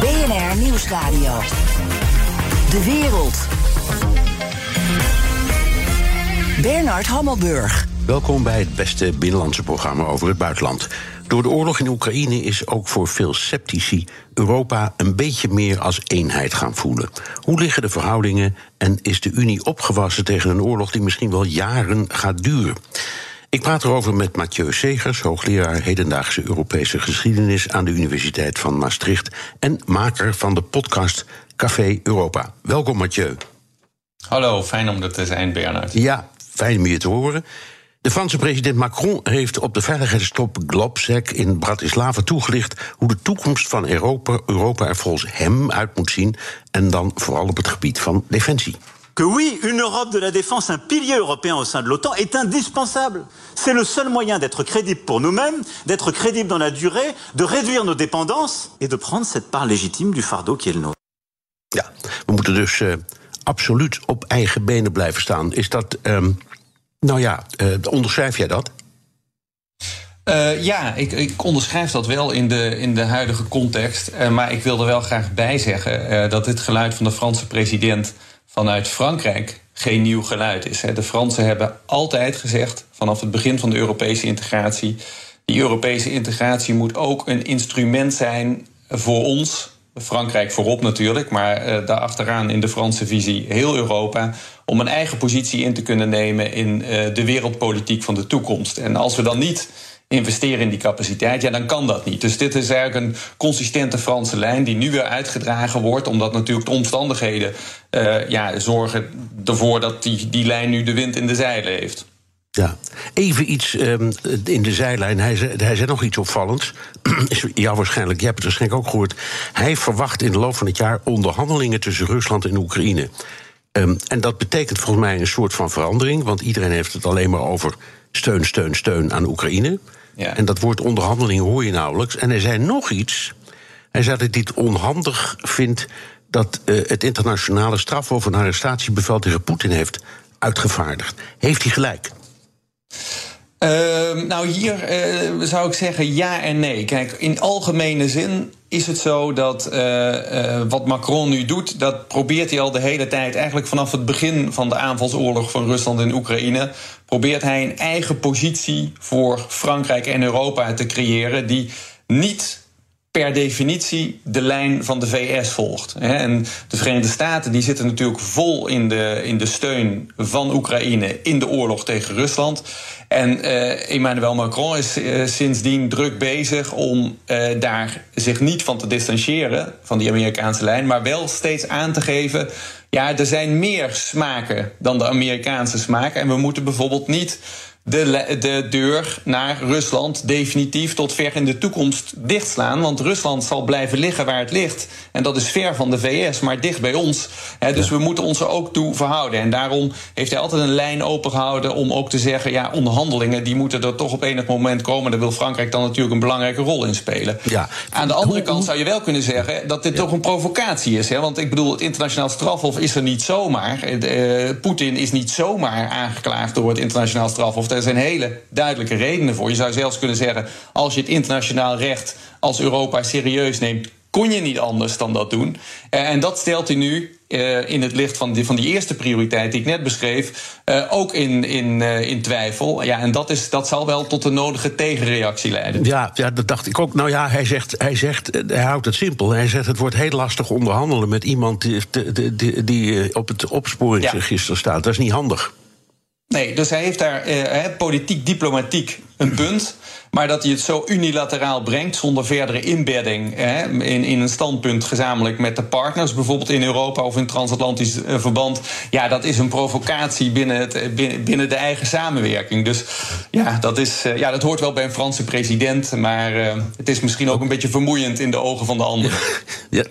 BNR Nieuwsradio. De wereld. Bernard Hammelburg. Welkom bij het beste binnenlandse programma over het buitenland. Door de oorlog in Oekraïne is ook voor veel sceptici Europa een beetje meer als eenheid gaan voelen. Hoe liggen de verhoudingen en is de Unie opgewassen tegen een oorlog die misschien wel jaren gaat duren? Ik praat erover met Mathieu Segers, hoogleraar hedendaagse Europese geschiedenis aan de Universiteit van Maastricht en maker van de podcast Café Europa. Welkom Mathieu. Hallo, fijn om er te zijn, Bernard. Ja, fijn om je te horen. De Franse president Macron heeft op de veiligheidstop Globsec in Bratislava toegelicht hoe de toekomst van Europa, Europa er volgens hem uit moet zien en dan vooral op het gebied van defensie. Que oui, une Europe de la défense, un pilier européen au sein de l'OTAN est indispensable. C'est le seul moyen d'être crédible pour nous-mêmes, d'être crédible dans la durée, de réduire nos dépendances et de prendre cette part légitime du fardeau qui est le nôtre. Ja, we moeten dus uh, absoluut op eigen benen blijven staan. Is dat, um, nou ja, uh, onderschrijf jij dat? Uh, ja, ik, ik, onderschrijf dat wel in de, in de huidige context. Uh, maar ik wil er wel graag bij zeggen uh, dat dit geluid van de Franse president vanuit Frankrijk geen nieuw geluid is. De Fransen hebben altijd gezegd, vanaf het begin van de Europese integratie, die Europese integratie moet ook een instrument zijn voor ons. Frankrijk voorop natuurlijk, maar uh, daarachteraan in de Franse visie heel Europa. Om een eigen positie in te kunnen nemen in uh, de wereldpolitiek van de toekomst. En als we dan niet investeren in die capaciteit, ja, dan kan dat niet. Dus dit is eigenlijk een consistente Franse lijn die nu weer uitgedragen wordt, omdat natuurlijk de omstandigheden uh, ja, zorgen ervoor dat die, die lijn nu de wind in de zeilen heeft. Ja, even iets um, in de zijlijn. Hij zei, hij zei nog iets opvallends. ja, waarschijnlijk, je hebt het waarschijnlijk ook gehoord. Hij verwacht in de loop van het jaar onderhandelingen tussen Rusland en Oekraïne. Um, en dat betekent volgens mij een soort van verandering, want iedereen heeft het alleen maar over steun, steun, steun aan Oekraïne. Ja. En dat woord onderhandeling hoor je nauwelijks. En hij zei nog iets. Hij zei dat hij het onhandig vindt dat uh, het internationale strafhof een arrestatiebevel tegen Poetin heeft uitgevaardigd. Heeft hij gelijk? Uh, nou, hier uh, zou ik zeggen ja en nee. Kijk, in algemene zin is het zo dat uh, wat Macron nu doet, dat probeert hij al de hele tijd, eigenlijk vanaf het begin van de aanvalsoorlog van Rusland in Oekraïne, probeert hij een eigen positie voor Frankrijk en Europa te creëren die niet per definitie de lijn van de VS volgt. En de Verenigde Staten die zitten natuurlijk vol in de, in de steun van Oekraïne in de oorlog tegen Rusland. En uh, Emmanuel Macron is uh, sindsdien druk bezig om uh, daar zich niet van te distancieren van die Amerikaanse lijn, maar wel steeds aan te geven. Ja, er zijn meer smaken dan de Amerikaanse smaken. En we moeten bijvoorbeeld niet de, de deur naar Rusland definitief tot ver in de toekomst dichtslaan. Want Rusland zal blijven liggen waar het ligt. En dat is ver van de VS, maar dicht bij ons. He, dus ja. we moeten ons er ook toe verhouden. En daarom heeft hij altijd een lijn opengehouden om ook te zeggen: ja, onderhandelingen die moeten er toch op enig moment komen. Daar wil Frankrijk dan natuurlijk een belangrijke rol in spelen. Ja. Aan de andere kant zou je wel kunnen zeggen dat dit ja. toch een provocatie is. Hè? Want ik bedoel, het internationaal strafhof is er niet zomaar. Uh, Poetin is niet zomaar aangeklaagd door het internationaal strafhof. Er zijn hele duidelijke redenen voor. Je zou zelfs kunnen zeggen: als je het internationaal recht als Europa serieus neemt, kon je niet anders dan dat doen. En dat stelt hij nu uh, in het licht van die, van die eerste prioriteit die ik net beschreef, uh, ook in, in, uh, in twijfel. Ja, en dat, is, dat zal wel tot de nodige tegenreactie leiden. Ja, ja, dat dacht ik ook. Nou ja, hij zegt, hij zegt, hij houdt het simpel. Hij zegt het wordt heel lastig onderhandelen met iemand die, die, die, die op het opsporingsregister ja. staat. Dat is niet handig. Nee, dus hij heeft daar eh, politiek, diplomatiek een punt. Maar dat hij het zo unilateraal brengt, zonder verdere inbedding hè, in, in een standpunt gezamenlijk met de partners, bijvoorbeeld in Europa of in transatlantisch uh, verband, ja, dat is een provocatie binnen, het, binnen, binnen, de eigen samenwerking. Dus ja dat, is, uh, ja, dat hoort wel bij een Franse president, maar het is misschien ook een beetje vermoeiend in de ogen van de anderen. Ja,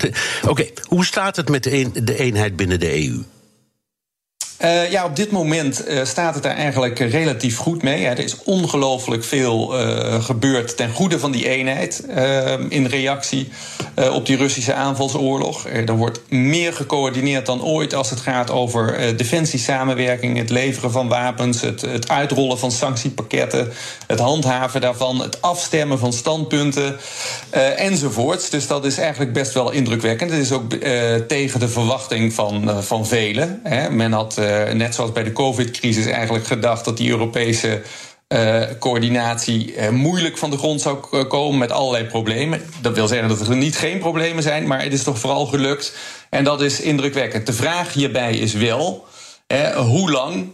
Oké, hoe staat het met de, een, de eenheid binnen de EU? Uh, ja, op dit moment uh, staat het daar eigenlijk relatief goed mee. Ja, er is ongelooflijk veel uh, gebeurd ten goede van die eenheid. in reactie op die Russische aanvalsoorlog. er wordt meer gecoördineerd dan ooit als het gaat over defensiesamenwerking, het leveren van wapens, het, het, uitrollen van sanctiepakketten, het handhaven daarvan, het afstemmen van standpunten enzovoorts. Dus dat is eigenlijk best wel indrukwekkend. Het is ook tegen de verwachting van, van velen. Hè. Men had net zoals bij de COVID-crisis eigenlijk gedacht dat die Europese uh, coördinatie uh, moeilijk van de grond zou komen met allerlei problemen. Dat wil zeggen dat er niet geen problemen zijn, maar het is toch vooral gelukt. En dat is indrukwekkend. De vraag hierbij is wel: hoe lang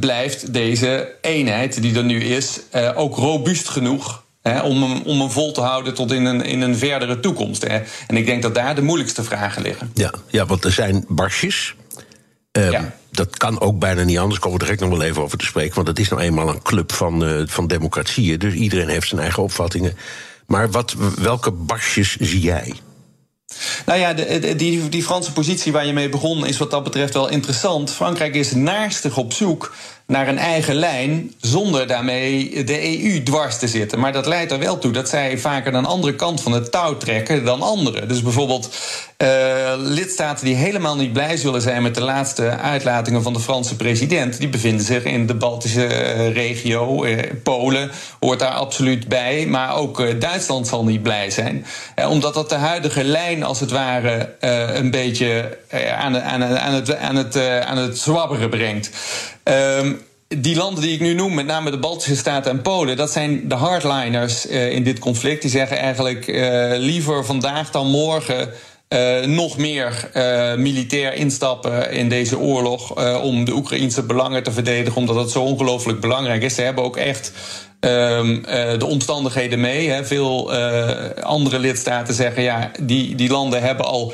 blijft deze eenheid die er nu is ook robuust genoeg om, hem, om hem vol te houden tot in een, in een verdere toekomst. Hè. En ik denk dat daar de moeilijkste vragen liggen. Ja, ja want er zijn barsjes. Ja dat kan ook bijna niet anders. Komen we direct nog wel even over te spreken. Want het is nou eenmaal een club van, uh, van democratieën. Dus iedereen heeft zijn eigen opvattingen. Maar wat, welke barsjes zie jij? Nou ja, de, die, die Franse positie waar je mee begon is wat dat betreft wel interessant. Frankrijk is naarstig op zoek naar een eigen lijn zonder daarmee de EU dwars te zitten. Maar dat leidt er wel toe dat zij vaker een andere kant van het touw trekken dan anderen. Dus bijvoorbeeld uh, lidstaten die helemaal niet blij zullen zijn met de laatste uitlatingen van de Franse president, die bevinden zich in de Baltische uh, regio. Uh, Polen hoort daar absoluut bij, maar ook Duitsland zal niet blij zijn. omdat dat de huidige lijn als het ware een beetje aan, aan, het, aan, het, aan het zwabberen brengt. Um, die landen die ik nu noem, met name de Baltische Staten en Polen, dat zijn de hardliners uh, in dit conflict. Die zeggen eigenlijk liever vandaag dan morgen. Nog meer militair instappen in deze oorlog om de Oekraïnse belangen te verdedigen, omdat het zo ongelooflijk belangrijk is. Ze hebben ook echt um, de omstandigheden mee. Hè. Veel andere lidstaten zeggen ja, die, die landen hebben al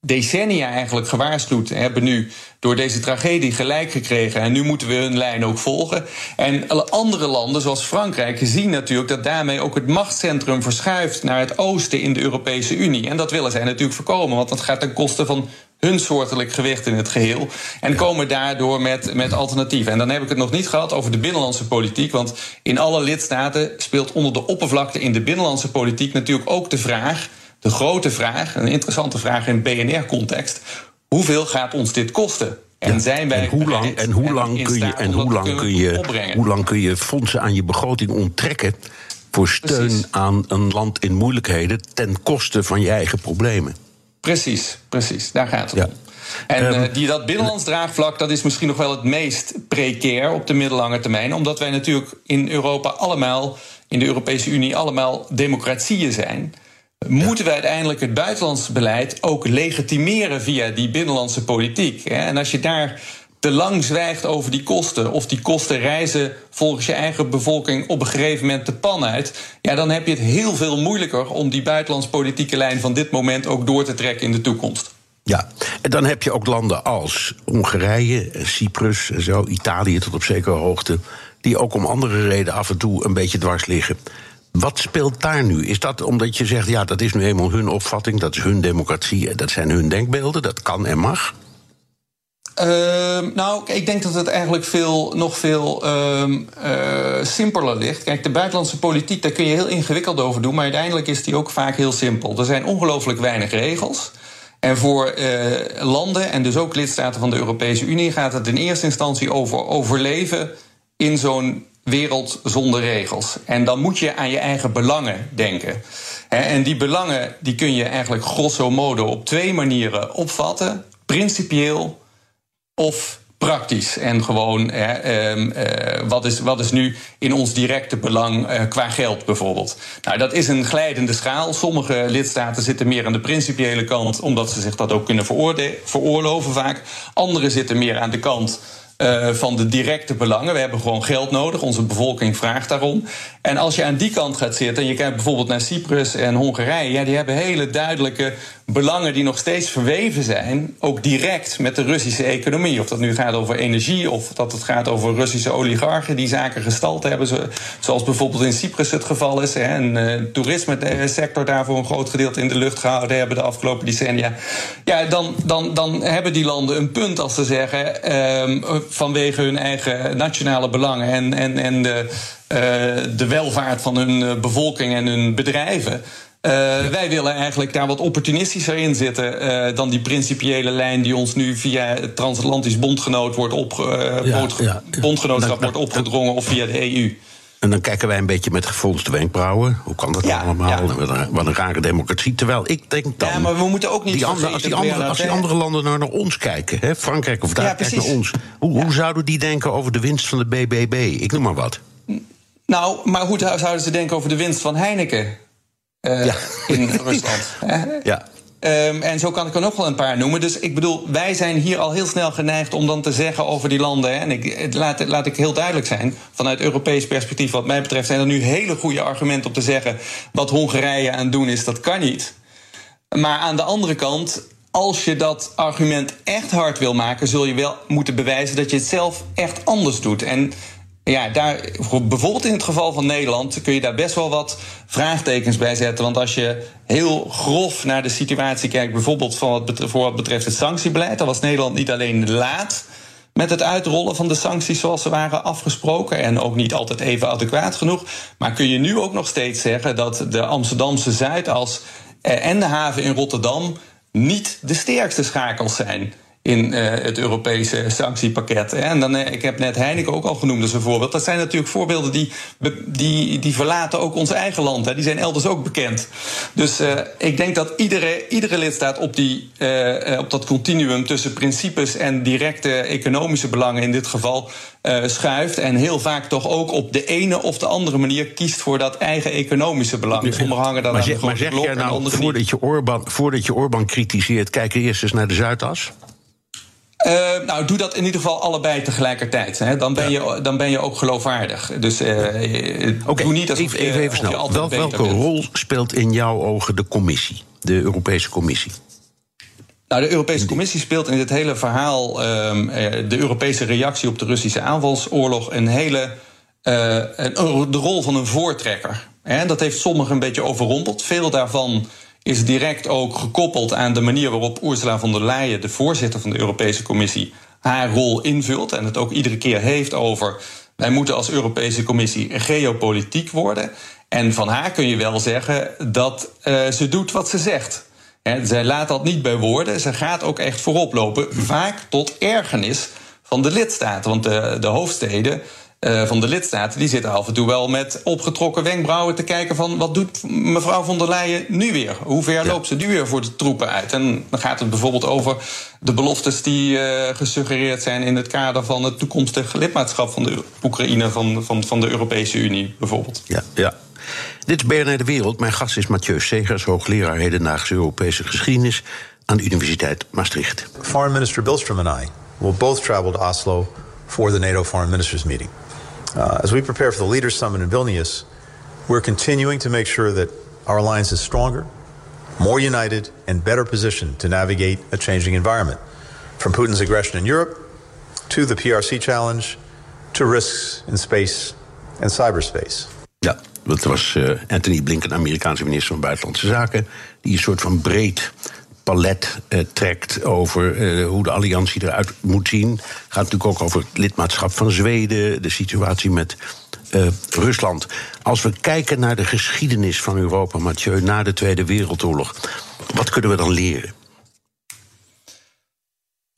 decennia eigenlijk gewaarschuwd hebben nu door deze tragedie gelijk gekregen. En nu moeten we hun lijn ook volgen. En andere landen, zoals Frankrijk, zien natuurlijk dat daarmee ook het machtscentrum verschuift naar het oosten in de Europese Unie. En dat willen zij natuurlijk voorkomen, want dat gaat ten koste van hun soortelijk gewicht in het geheel. En komen daardoor met, met alternatieven. En dan heb ik het nog niet gehad over de binnenlandse politiek. Want in alle lidstaten speelt onder de oppervlakte in de binnenlandse politiek natuurlijk ook de vraag de grote vraag, een interessante vraag in BNR-context: hoeveel gaat ons dit kosten? En zijn wij en hoe lang, en hoe lang kun je en hoe lang kun je hoe lang kun je fondsen aan je begroting onttrekken voor steun aan een land in moeilijkheden ten koste van je eigen problemen? Precies, precies. Daar gaat het om. En um, die, dat binnenlands draagvlak, dat is misschien nog wel het meest precair op de middellange termijn. Omdat wij natuurlijk in Europa allemaal, in de Europese Unie, allemaal democratieën zijn moeten we uiteindelijk het buitenlandse beleid ook legitimeren via die binnenlandse politiek. En als je daar te lang zwijgt over die kosten, of die kosten reizen volgens je eigen bevolking op een gegeven moment de pan uit, ja, dan heb je het heel veel moeilijker om die buitenlandspolitieke lijn van dit moment ook door te trekken in de toekomst. Ja, en dan heb je ook landen als Hongarije, Cyprus en zo, Italië tot op zekere hoogte, die ook om andere redenen af en toe een beetje dwars liggen. Wat speelt daar nu? Is dat omdat je zegt, ja, dat is nu eenmaal hun opvatting, dat is hun democratie, dat zijn hun denkbeelden, dat kan en mag? Uh, nou, ik denk dat het eigenlijk veel, nog veel uh, uh, simpeler ligt. Kijk, de buitenlandse politiek, daar kun je heel ingewikkeld over doen, maar uiteindelijk is die ook vaak heel simpel. Er zijn ongelooflijk weinig regels. En voor eh, landen en dus ook lidstaten van de Europese Unie gaat het in eerste instantie over overleven in zo'n wereld zonder regels. En dan moet je aan je eigen belangen denken. En die belangen die kun je eigenlijk grosso modo op twee manieren opvatten: principieel of praktisch. En gewoon, ehm, eh, wat, is, wat is nu in ons directe belang eh, qua geld bijvoorbeeld? Nou, dat is een glijdende schaal. Sommige lidstaten zitten meer aan de principiële kant, omdat ze zich dat ook kunnen veroorloven vaak. Andere zitten meer aan de kant uh, van de directe belangen. We hebben gewoon geld nodig. Onze bevolking vraagt daarom. En als je aan die kant gaat zitten en je kijkt bijvoorbeeld naar Cyprus en Hongarije, ja, die hebben hele duidelijke belangen die nog steeds verweven zijn, ook direct met de Russische economie. Of dat nu gaat over energie of dat het gaat over Russische oligarchen die zaken gestald hebben, zoals bijvoorbeeld in Cyprus het geval is. En de uh, toerisme-sector daarvoor een groot gedeelte in de lucht gehouden hebben de afgelopen decennia. Ja, dan, dan, dan hebben die landen een punt als ze zeggen, eh, vanwege hun eigen nationale belangen en, en, en de, de welvaart van hun eh, bevolking en hun bedrijven. Uh, wij willen eigenlijk daar wat opportunistischer in zitten uh, dan die principiële lijn die ons nu via het transatlantisch bondgenoot wordt op, uh, ja, ja, bondgenootschap wordt opgedrongen of via de EU. En dan kijken wij een beetje met gefronste wenkbrauwen. Hoe kan dat ja, allemaal? Ja. Wat, een, rare democratie. Terwijl ik denk dan. Ja, maar we moeten ook niet. Die andere, als, die andere, als die andere landen nou naar ons kijken, hè, Frankrijk of daar kijkt naar ons. Hoe, hoe zouden die denken over de winst van de BBB? Ik noem maar wat. Nou, maar hoe zouden ze denken over de winst van Heineken? Uh, ja. in Rusland. ja. Um, en zo kan ik er nog wel een paar noemen. Dus ik bedoel, wij zijn hier al heel snel geneigd om dan te zeggen over die landen. Hè, en ik, laat, laat ik heel duidelijk zijn, vanuit Europees perspectief, wat mij betreft, zijn er nu hele goede argumenten om te zeggen. wat Hongarije aan het doen is, dat kan niet. Maar aan de andere kant, als je dat argument echt hard wil maken, zul je wel moeten bewijzen dat je het zelf echt anders doet. En ja, daar, bijvoorbeeld in het geval van Nederland kun je daar best wel wat vraagtekens bij zetten. Want als je heel grof naar de situatie kijkt, bijvoorbeeld van voor wat betreft het sanctiebeleid, dan was Nederland niet alleen laat met het uitrollen van de sancties zoals ze waren afgesproken en ook niet altijd even adequaat genoeg. Maar kun je nu ook nog steeds zeggen dat de Amsterdamse Zuidas en de haven in Rotterdam niet de sterkste schakels zijn in uh, het Europese sanctiepakket. En dan, uh, ik heb net Heineken ook al genoemd als een voorbeeld. Dat zijn natuurlijk voorbeelden die, die, die verlaten ook ons eigen land. Hè. Die zijn elders ook bekend. Dus uh, ik denk dat iedere, iedere lidstaat op, die, op dat continuum tussen principes en directe economische belangen in dit geval schuift. En heel vaak toch ook op de ene of de andere manier kiest voor dat eigen economische belang. Sommigen hangen daar maar zeg, maar zeg jij nou, voordat je, Orban, voordat je Orban kritiseert, kijk eerst eens naar de Zuidas? Uh, nou, doe dat in ieder geval allebei tegelijkertijd. Hè. Dan, ben je, dan ben je ook geloofwaardig. Dus uh, okay, doe niet alsof even, even, even snel. Wel, welke rol speelt in jouw ogen de commissie, de Europese Commissie? Nou, de Europese Commissie speelt in dit hele verhaal um, de Europese reactie op de Russische aanvalsoorlog een hele. Uh, de rol van een voortrekker. Dat heeft sommigen een beetje overrompeld. Veel daarvan is direct ook gekoppeld aan de manier waarop Ursula von der Leyen, de voorzitter van de Europese Commissie, haar rol invult en het ook iedere keer heeft over wij moeten als Europese Commissie geopolitiek worden. En van haar kun je wel zeggen dat uh, ze doet wat ze zegt. He, zij laat dat niet bij woorden, ze gaat ook echt voorop lopen, vaak tot ergernis van de lidstaten. Want de, de hoofdsteden uh, van de lidstaten, die zitten af en toe wel met opgetrokken wenkbrauwen te kijken van wat doet mevrouw von der Leyen nu weer? Hoe ver loopt ze nu weer voor de troepen uit? En dan gaat het bijvoorbeeld over de beloftes die uh, gesuggereerd zijn in het kader van het toekomstige lidmaatschap van de Oekraïne van, van, van de Europese Unie, bijvoorbeeld. Ja, ja. Dit is BNR De Wereld. Mijn gast is Mathieu Segers, hoogleraar hedendaagse Europese geschiedenis aan de Universiteit Maastricht. Foreign Minister Bilstrom and I will both travel to Oslo for the NATO Foreign Ministers meeting. Uh, as we prepare for the Leaders Summit in Vilnius, we're continuing to make sure that our alliance is stronger, more united, and better positioned to navigate a changing environment. From Putin's aggression in Europe to the PRC challenge to risks in space and cyberspace. Ja, dat was uh, Anthony Blinken, Amerikaanse minister van Buitenlandse Zaken, die een soort van breed palet uh, trekt over uh, hoe de alliantie eruit moet zien. Gaat natuurlijk ook over het lidmaatschap van Zweden, de situatie met uh, Rusland. Als we kijken naar de geschiedenis van Europa, Mathieu, na de Tweede Wereldoorlog, wat kunnen we dan leren?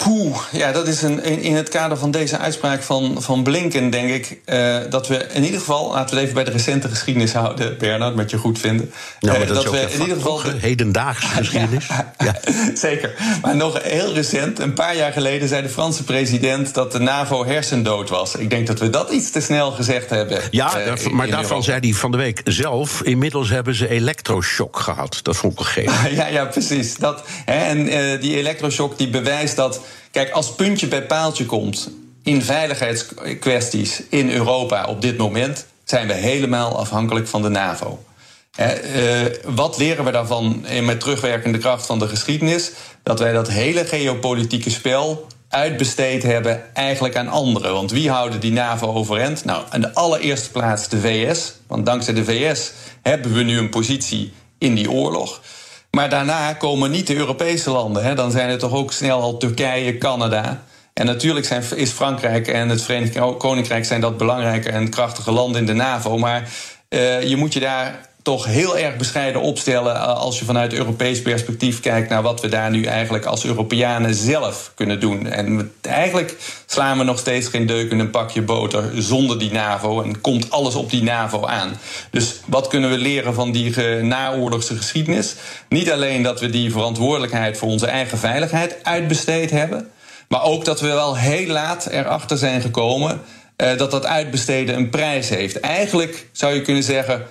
Poeh, ja, dat is een, in het kader van deze uitspraak van, van Blinken, denk ik, uh, dat we in ieder geval, laten we het even bij de recente geschiedenis houden, Bernard, met je goed vinden. Nou, maar uh, dat, we in ieder geval. De hedendaagse geschiedenis. ja, ja. Zeker. Maar nog heel recent, een paar jaar geleden, zei de Franse president dat de NAVO hersendood was. Ik denk dat we dat iets te snel gezegd hebben. Ja, uh, maar daarvan Europa. zei hij van de week zelf. Inmiddels hebben ze elektroshock gehad. Dat vond ik gegeven. ja, ja, precies. Dat, hè, en die elektroshock die bewijst dat Kijk, als puntje bij paaltje komt in veiligheidskwesties in Europa op dit moment, zijn we helemaal afhankelijk van de NAVO. wat leren we daarvan met terugwerkende kracht van de geschiedenis? Dat wij dat hele geopolitieke spel uitbesteed hebben eigenlijk aan anderen. Want wie houden die NAVO overeind? Nou, aan de allereerste plaats de VS. Want dankzij de VS hebben we nu een positie in die oorlog. Maar daarna komen niet de Europese landen. Hè. Dan zijn het toch ook snel al Turkije, Canada. En natuurlijk zijn, is Frankrijk en het Verenigd Koninkrijk zijn dat belangrijke en krachtige landen in de NAVO. Maar uh, je moet je daar toch heel erg bescheiden opstellen eh, als je vanuit Europees perspectief kijkt naar wat we daar nu eigenlijk als Europeanen zelf kunnen doen. En eigenlijk slaan we nog steeds geen deuk in een pakje boter zonder die NAVO en komt alles op die NAVO aan. Dus wat kunnen we leren van die naoorlogse geschiedenis? Niet alleen dat we die verantwoordelijkheid voor onze eigen veiligheid uitbesteed hebben, maar ook dat we wel heel laat erachter zijn gekomen uh, dat dat uitbesteden een prijs heeft. Eigenlijk zou je kunnen zeggen,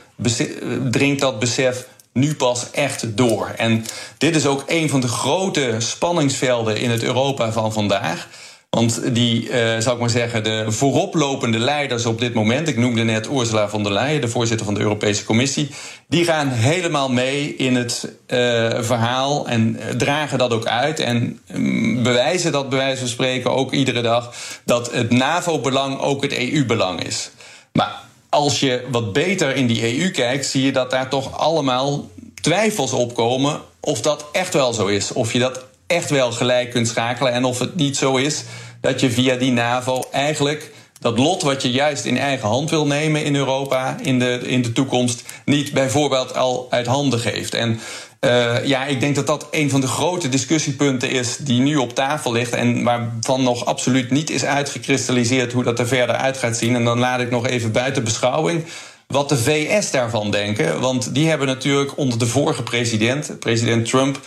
dringt dat besef nu pas echt door. En dit is ook een van de grote spanningsvelden in het Europa van vandaag. Want die, uh, zou ik maar zeggen, de vooroplopende leiders op dit moment, ik noemde net Ursula von der Leyen, de voorzitter van de Europese Commissie, die gaan helemaal mee in het uh, verhaal en dragen dat ook uit en um, bewijzen dat, bij wijze van spreken, ook iedere dag, dat het NAVO-belang ook het EU-belang is. Maar als je wat beter in die EU kijkt, zie je dat daar toch allemaal twijfels opkomen of dat echt wel zo is. Of je dat echt wel gelijk kunt schakelen. En of het niet zo is dat je via die NAVO eigenlijk dat lot wat je juist in eigen hand wil nemen in Europa in de, in de toekomst, niet bijvoorbeeld al uit handen geeft. En uh, ja, ik denk dat dat een van de grote discussiepunten is die nu op tafel ligt en waarvan nog absoluut niet is uitgekristalliseerd hoe dat er verder uit gaat zien. En dan laat ik nog even buiten beschouwing wat de VS daarvan denken. Want die hebben natuurlijk onder de vorige president, president Trump,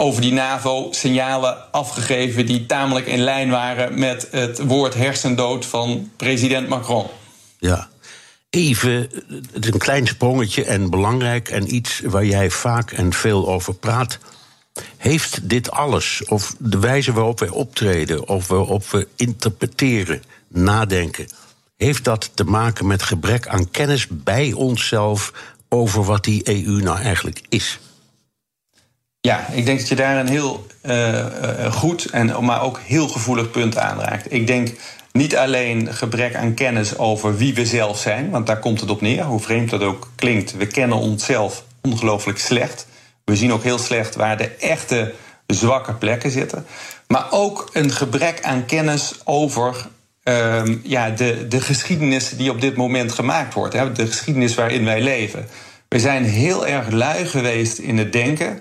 over die NAVO signalen afgegeven die tamelijk in lijn waren met het woord hersendood van president Macron. Ja. Even een klein sprongetje en belangrijk en iets waar jij vaak en veel over praat. Heeft dit alles, of de wijze waarop wij optreden, of waarop we interpreteren, nadenken, heeft dat te maken met gebrek aan kennis bij onszelf over wat die EU nou eigenlijk is? Ja, ik denk dat je daar een heel uh, goed, en, maar ook heel gevoelig punt aanraakt. Ik denk niet alleen gebrek aan kennis over wie we zelf zijn, want daar komt het op neer, hoe vreemd dat ook klinkt. We kennen onszelf ongelooflijk slecht. We zien ook heel slecht waar de echte zwakke plekken zitten. Maar ook een gebrek aan kennis over uh, ja, de, de geschiedenis die op dit moment gemaakt wordt. Hè, de geschiedenis waarin wij leven. We zijn heel erg lui geweest in het denken.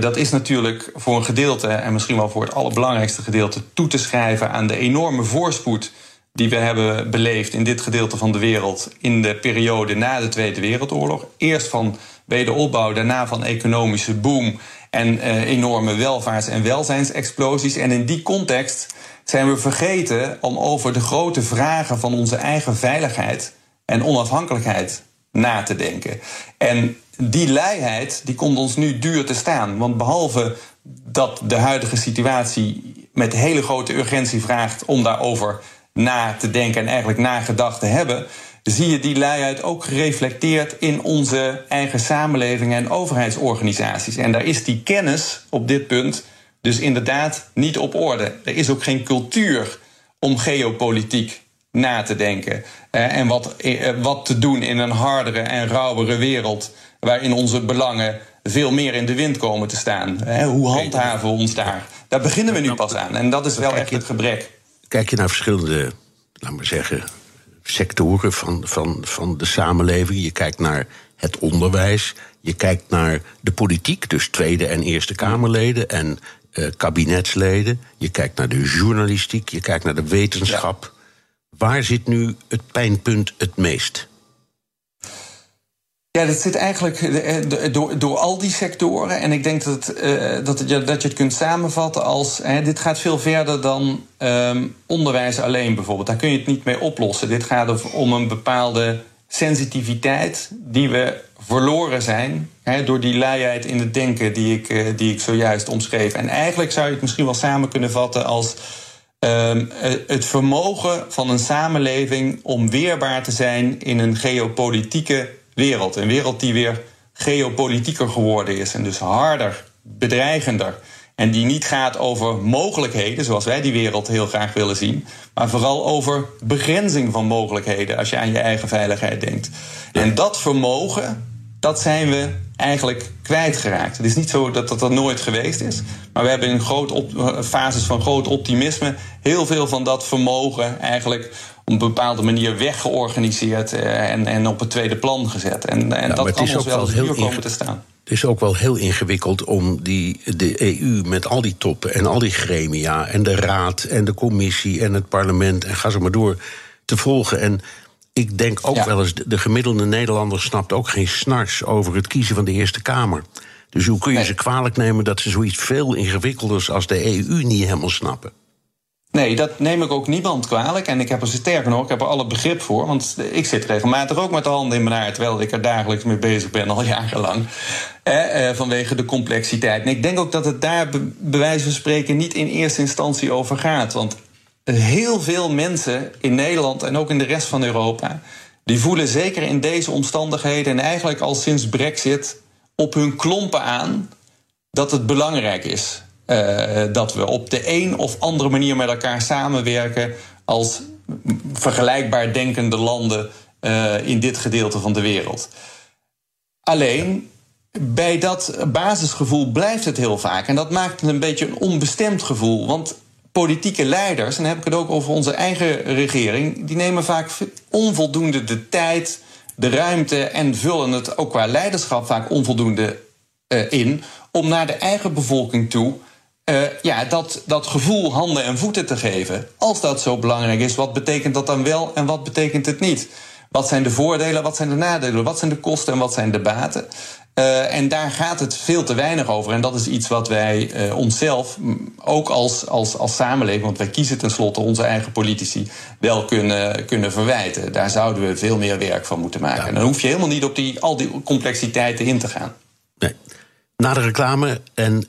Dat is natuurlijk voor een gedeelte, en misschien wel voor het allerbelangrijkste gedeelte, toe te schrijven aan de enorme voorspoed die we hebben beleefd in dit gedeelte van de wereld in de periode na de Tweede Wereldoorlog. Eerst van wederopbouw, daarna van economische boom en eh, enorme welvaarts- en welzijnsexplosies. En in die context zijn we vergeten om over de grote vragen van onze eigen veiligheid en onafhankelijkheid na te denken. En die leiheid die komt ons nu duur te staan. Want behalve dat de huidige situatie met hele grote urgentie vraagt om daarover na te denken en eigenlijk nagedacht te hebben, zie je die luiheid ook gereflecteerd in onze eigen samenlevingen en overheidsorganisaties. En daar is die kennis op dit punt dus inderdaad niet op orde. Er is ook geen cultuur om geopolitiek na te denken. Eh, en wat, eh, wat te doen in een hardere en rauwere wereld waarin onze belangen veel meer in de wind komen te staan. Hoe handhaven we ons daar? Daar beginnen we nu pas aan. En dat is wel echt het gebrek. Kijk je naar verschillende, laat maar zeggen, sectoren van, van, van de samenleving. Je kijkt naar het onderwijs. Je kijkt naar de politiek, dus Tweede en Eerste Kamerleden en uh, kabinetsleden. Je kijkt naar de journalistiek. Je kijkt naar de wetenschap. Waar zit nu het pijnpunt het meest? Ja, dat zit eigenlijk eh, door, door al die sectoren. En ik denk dat, uh, dat, je, dat je het kunt samenvatten als... Hè, dit gaat veel verder dan um, onderwijs alleen bijvoorbeeld. Daar kun je het niet mee oplossen. Dit gaat om een bepaalde sensitiviteit die we verloren zijn... Hè, door die luiheid in het denken die ik, die ik zojuist omschreef. En eigenlijk zou je het misschien wel samen kunnen vatten als... Ehm, het vermogen van een samenleving om weerbaar te zijn in een geopolitieke wereld. Een wereld die weer geopolitieker geworden is en dus harder, bedreigender. En die niet gaat over mogelijkheden, zoals wij die wereld heel graag willen zien, maar vooral over begrenzing van mogelijkheden als je aan je eigen veiligheid denkt. En dat vermogen, dat zijn we eigenlijk kwijtgeraakt. Het is niet zo dat dat nooit geweest is, maar we hebben in groot op, fases van groot optimisme heel veel van dat vermogen eigenlijk een bepaalde manier weggeorganiseerd eh, en, en op het tweede plan gezet. En, en dat kan ons wel eens duur komen te staan. Het is ook wel heel ingewikkeld om die, de EU met al die toppen en al die gremia en de raad en de commissie en het parlement en ga zo maar door te volgen. En ik denk ook wel eens, de gemiddelde Nederlander snapt ook geen snars over het kiezen van de Eerste Kamer. Dus hoe kun je ze kwalijk nemen dat ze zoiets veel ingewikkelders als de EU niet helemaal snappen? Nee, dat neem ik ook niemand kwalijk. En ik heb er sterker nog, ik heb er alle begrip voor. Want ik zit regelmatig ook met de handen in mijn haar... terwijl ik er dagelijks mee bezig ben, al jarenlang. Eh, vanwege de complexiteit. En ik denk ook dat het daar bij wijze van spreken... niet in eerste instantie over gaat. Want heel veel mensen in Nederland en ook in de rest van Europa... die voelen zeker in deze omstandigheden... en eigenlijk al sinds brexit op hun klompen aan... dat het belangrijk is uh, dat we op de een of andere manier met elkaar samenwerken als vergelijkbaar denkende landen uh, in dit gedeelte van de wereld. Alleen bij dat basisgevoel blijft het heel vaak. En dat maakt het een beetje een onbestemd gevoel. Want politieke leiders, en dan heb ik het ook over onze eigen regering, die nemen vaak onvoldoende de tijd, de ruimte en vullen het ook qua leiderschap vaak onvoldoende uh, in om naar de eigen bevolking toe uh, ja, dat, dat gevoel handen en voeten te geven. Als dat zo belangrijk is, wat betekent dat dan wel en wat betekent het niet? Wat zijn de voordelen, wat zijn de nadelen, wat zijn de kosten en wat zijn de baten? Uh, en daar gaat het veel te weinig over. En dat is iets wat wij uh, onszelf, ook als, als, als samenleving, want wij kiezen tenslotte onze eigen politici, wel kunnen, kunnen verwijten. Daar zouden we veel meer werk van moeten maken. Ja. En dan hoef je helemaal niet op die, al die complexiteiten in te gaan. Nee. Na de reclame en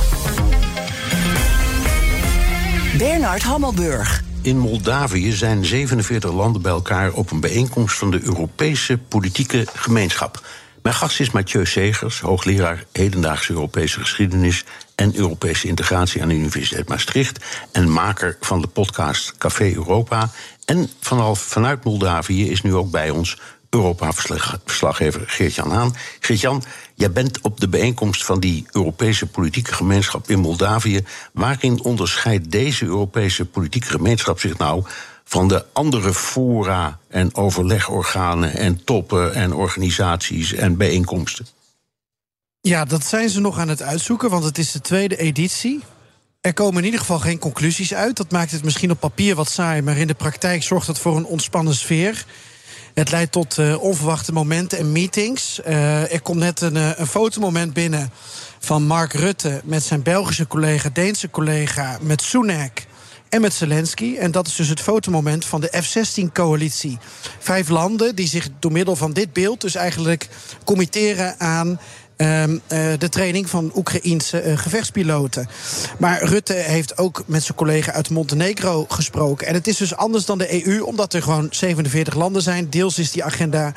Bernard Hammelburg. In Moldavië zijn 47 landen bij elkaar op een bijeenkomst van de Europese politieke gemeenschap. Mijn gast is Mathieu Segers, hoogleraar hedendaagse Europese geschiedenis en Europese integratie aan de Universiteit Maastricht en maker van de podcast Café Europa. En vanaf, vanuit Moldavië is nu ook bij ons Europa-verslaggever Geert-Jan Haan. Geert-Jan, jij bent op de bijeenkomst van die Europese politieke gemeenschap in Moldavië. Waarin onderscheidt deze Europese politieke gemeenschap zich nou van de andere fora en overlegorganen en toppen en organisaties en bijeenkomsten? Ja, dat zijn ze nog aan het uitzoeken, want het is de tweede editie. Er komen in ieder geval geen conclusies uit. Dat maakt het misschien op papier wat saai, maar in de praktijk zorgt het voor een ontspannen sfeer. Het leidt tot uh, onverwachte momenten en meetings. Uh, er komt net een, uh, een fotomoment binnen van Mark Rutte met zijn Belgische collega, Deense collega, met Sunak en met Zelensky. En dat is dus het fotomoment van de F-16-coalitie. Vijf landen die zich door middel van dit beeld dus eigenlijk committeren aan de training van Oekraïense uh, gevechtspiloten. Maar Rutte heeft ook met zijn collega uit Montenegro gesproken. En het is dus anders dan de EU, omdat er gewoon 47 landen zijn. Deels is die agenda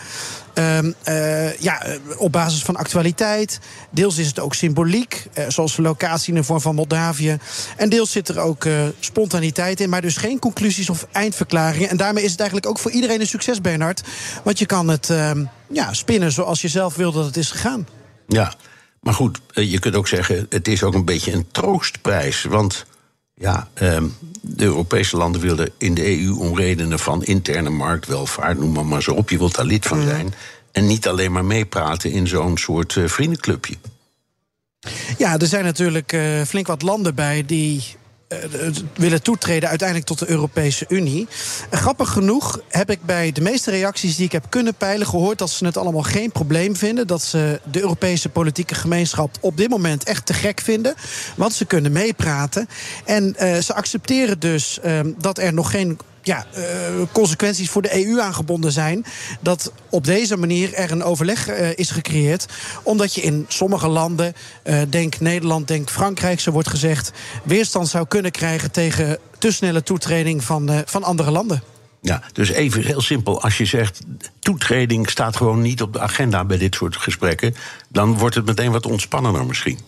Um, uh, ja, op basis van actualiteit. Deels is het ook symboliek, zoals de locatie in de vorm van Moldavië. En deels zit er ook spontaniteit in, maar dus geen conclusies of eindverklaringen. En daarmee is het eigenlijk ook voor iedereen een succes, Bernard. Want je kan het ja, spinnen zoals je zelf wil dat het is gegaan. Ja, maar goed, eh, je kunt ook zeggen, het is ook een beetje een troostprijs. Want ja, ehm, de Europese landen wilden in de EU om redenen van interne marktwelvaart, noem maar, maar zo op, je wilt daar lid van mhm. zijn. En niet alleen maar meepraten in zo'n soort uh, vriendenclubje. Ja, er zijn natuurlijk uh, flink wat landen bij die willen toetreden uiteindelijk tot de Europese Unie. Grappig genoeg heb ik bij de meeste reacties die ik heb kunnen peilen gehoord dat ze het allemaal geen probleem vinden. Dat ze de Europese politieke gemeenschap op dit moment echt te gek vinden. Want ze kunnen meepraten. En uh, ze accepteren dus uh, dat er nog geen ja, uh, consequenties voor de EU aangebonden zijn. Dat op deze manier er een overleg uh, is gecreëerd. Omdat je in sommige landen, uh, denk Nederland, denk Frankrijk, zo wordt gezegd, weerstand zou kunnen krijgen tegen te snelle toetreding van, van andere landen. Ja, dus even heel simpel. Als je zegt toetreding staat gewoon niet op de agenda bij dit soort gesprekken, dan wordt het meteen wat ontspannender misschien.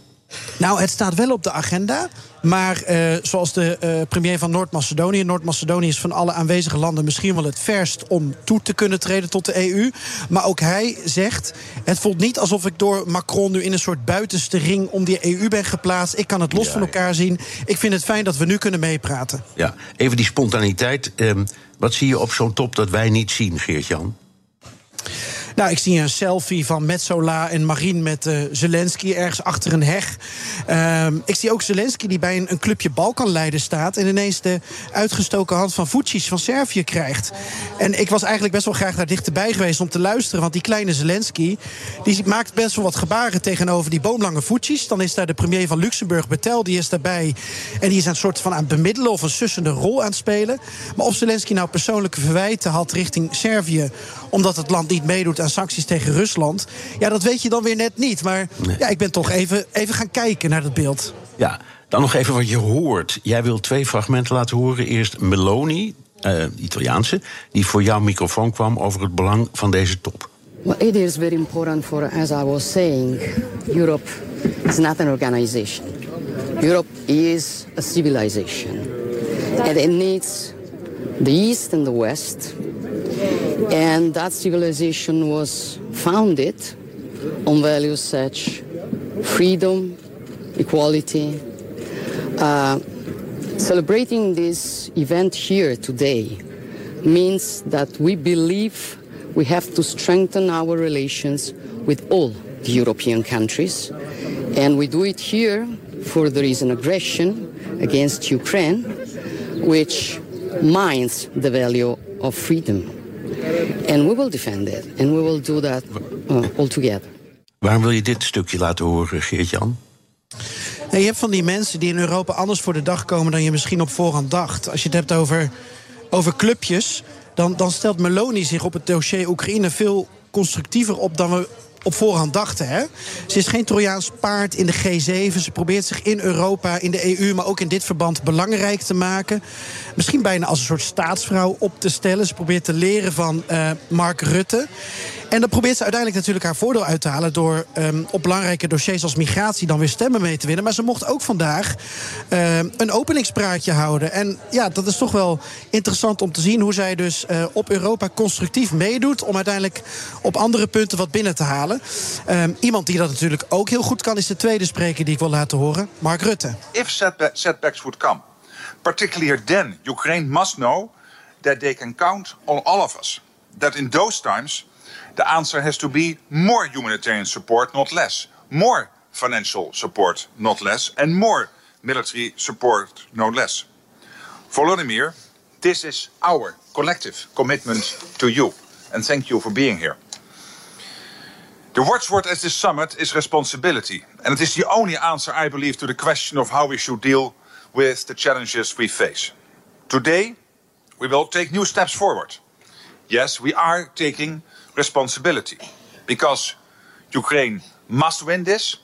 Nou, het staat wel op de agenda. Maar uh, zoals de uh, premier van Noord-Macedonië. Noord-Macedonië is van alle aanwezige landen misschien wel het verst om toe te kunnen treden tot de EU. Maar ook hij zegt: Het voelt niet alsof ik door Macron nu in een soort buitenste ring om die EU ben geplaatst. Ik kan het los ja, van elkaar zien. Ik vind het fijn dat we nu kunnen meepraten. Ja, even die spontaniteit. Um, wat zie je op zo'n top dat wij niet zien, Geert-Jan? Nou, ik zie een selfie van Metzola en Marine met uh, Zelensky ergens achter een heg. Uh, ik zie ook Zelensky die bij een, een clubje Balkanleiden staat... en ineens de uitgestoken hand van Vucic van Servië krijgt. En ik was eigenlijk best wel graag daar dichterbij geweest om te luisteren... want die kleine Zelensky die maakt best wel wat gebaren tegenover die boomlange Vucic. Dan is daar de premier van Luxemburg, Betel, die is daarbij... en die is een soort van aan het bemiddelen of een sussende rol aan het spelen. Maar of Zelensky nou persoonlijke verwijten had richting Servië... omdat het land niet meedoet aan sancties tegen Rusland. Ja, dat weet je dan weer net niet. Maar nee. ja, ik ben toch even, even gaan kijken naar dat beeld. Ja, dan nog even wat je hoort. Jij wil twee fragmenten laten horen. Eerst Meloni, uh, Italiaanse, die voor jouw microfoon kwam over het belang van deze top. Well, it is very important for, as I was saying, Europe is not an organization. Europe is a civilization. And it needs the East and the West And that civilization was founded on values such freedom, equality. Uh, celebrating this event here today means that we believe we have to strengthen our relations with all the European countries. And we do it here for there is an aggression against Ukraine, which mines the value of freedom. And we will defend it. And we will do that uh, all together. Waarom wil je dit stukje laten horen, Geert-Jan? je hebt van die mensen die in Europa anders voor de dag komen dan je misschien op voorhand dacht. Als je het hebt over, over clubjes, dan, dan stelt Meloni zich op het dossier Oekraïne veel constructiever op dan we op voorhand dachten. Hè? Ze is geen Trojaans paard in de G7. Ze probeert zich in Europa, in de EU, maar ook in dit verband belangrijk te maken. Misschien bijna als een soort staatsvrouw op te stellen. Ze probeert te leren van uh, Mark Rutte. En dan probeert ze uiteindelijk natuurlijk haar voordeel uit te halen... door um, op belangrijke dossiers als migratie dan weer stemmen mee te winnen. Maar ze mocht ook vandaag um, een openingspraatje houden. En ja, dat is toch wel interessant om te zien... hoe zij dus uh, op Europa constructief meedoet... om uiteindelijk op andere punten wat binnen te halen. Um, iemand die dat natuurlijk ook heel goed kan... is de tweede spreker die ik wil laten horen, Mark Rutte. If setbacks would come, particularly then, Ukraine must know... that they can count on all of us. That in those times... The answer has to be more humanitarian support, not less. More financial support, not less. And more military support, no less. Volodymyr, this is our collective commitment to you. And thank you for being here. The watchword at this summit is responsibility. And it is the only answer, I believe, to the question of how we should deal with the challenges we face. Today, we will take new steps forward. Yes, we are taking responsibility because Ukraine must win this,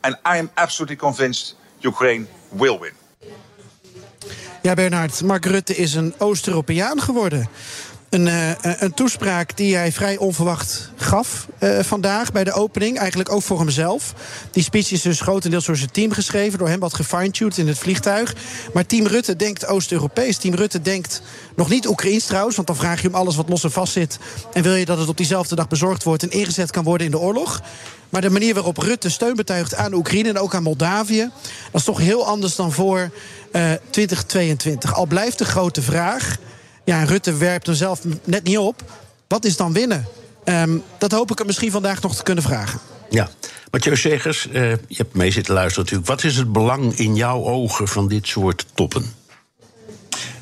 and I am absolutely convinced Ukraine will win. Ja, Bernard, Mark Rutte is een Oost-Europeaan geworden. Een, uh, een toespraak die hij vrij onverwacht gaf uh, vandaag bij de opening. Eigenlijk ook voor hemzelf. Die speech is dus grotendeels door zijn team geschreven. Door hem wat gefine-tuned in het vliegtuig. Maar Team Rutte denkt Oost-Europees. Team Rutte denkt nog niet Oekraïns trouwens. Want dan vraag je hem alles wat los en vast zit. En wil je dat het op diezelfde dag bezorgd wordt en ingezet kan worden in de oorlog. Maar de manier waarop Rutte steun betuigt aan Oekraïne en ook aan Moldavië. dat is toch heel anders dan voor uh, 2022. Al blijft de grote vraag. Ja, Rutte werpt er zelf net niet op. Wat is dan winnen? Um, dat hoop ik hem misschien vandaag nog te kunnen vragen. Ja, Mathieu Segers, uh, je hebt mee zitten luisteren natuurlijk. Wat is het belang in jouw ogen van dit soort toppen?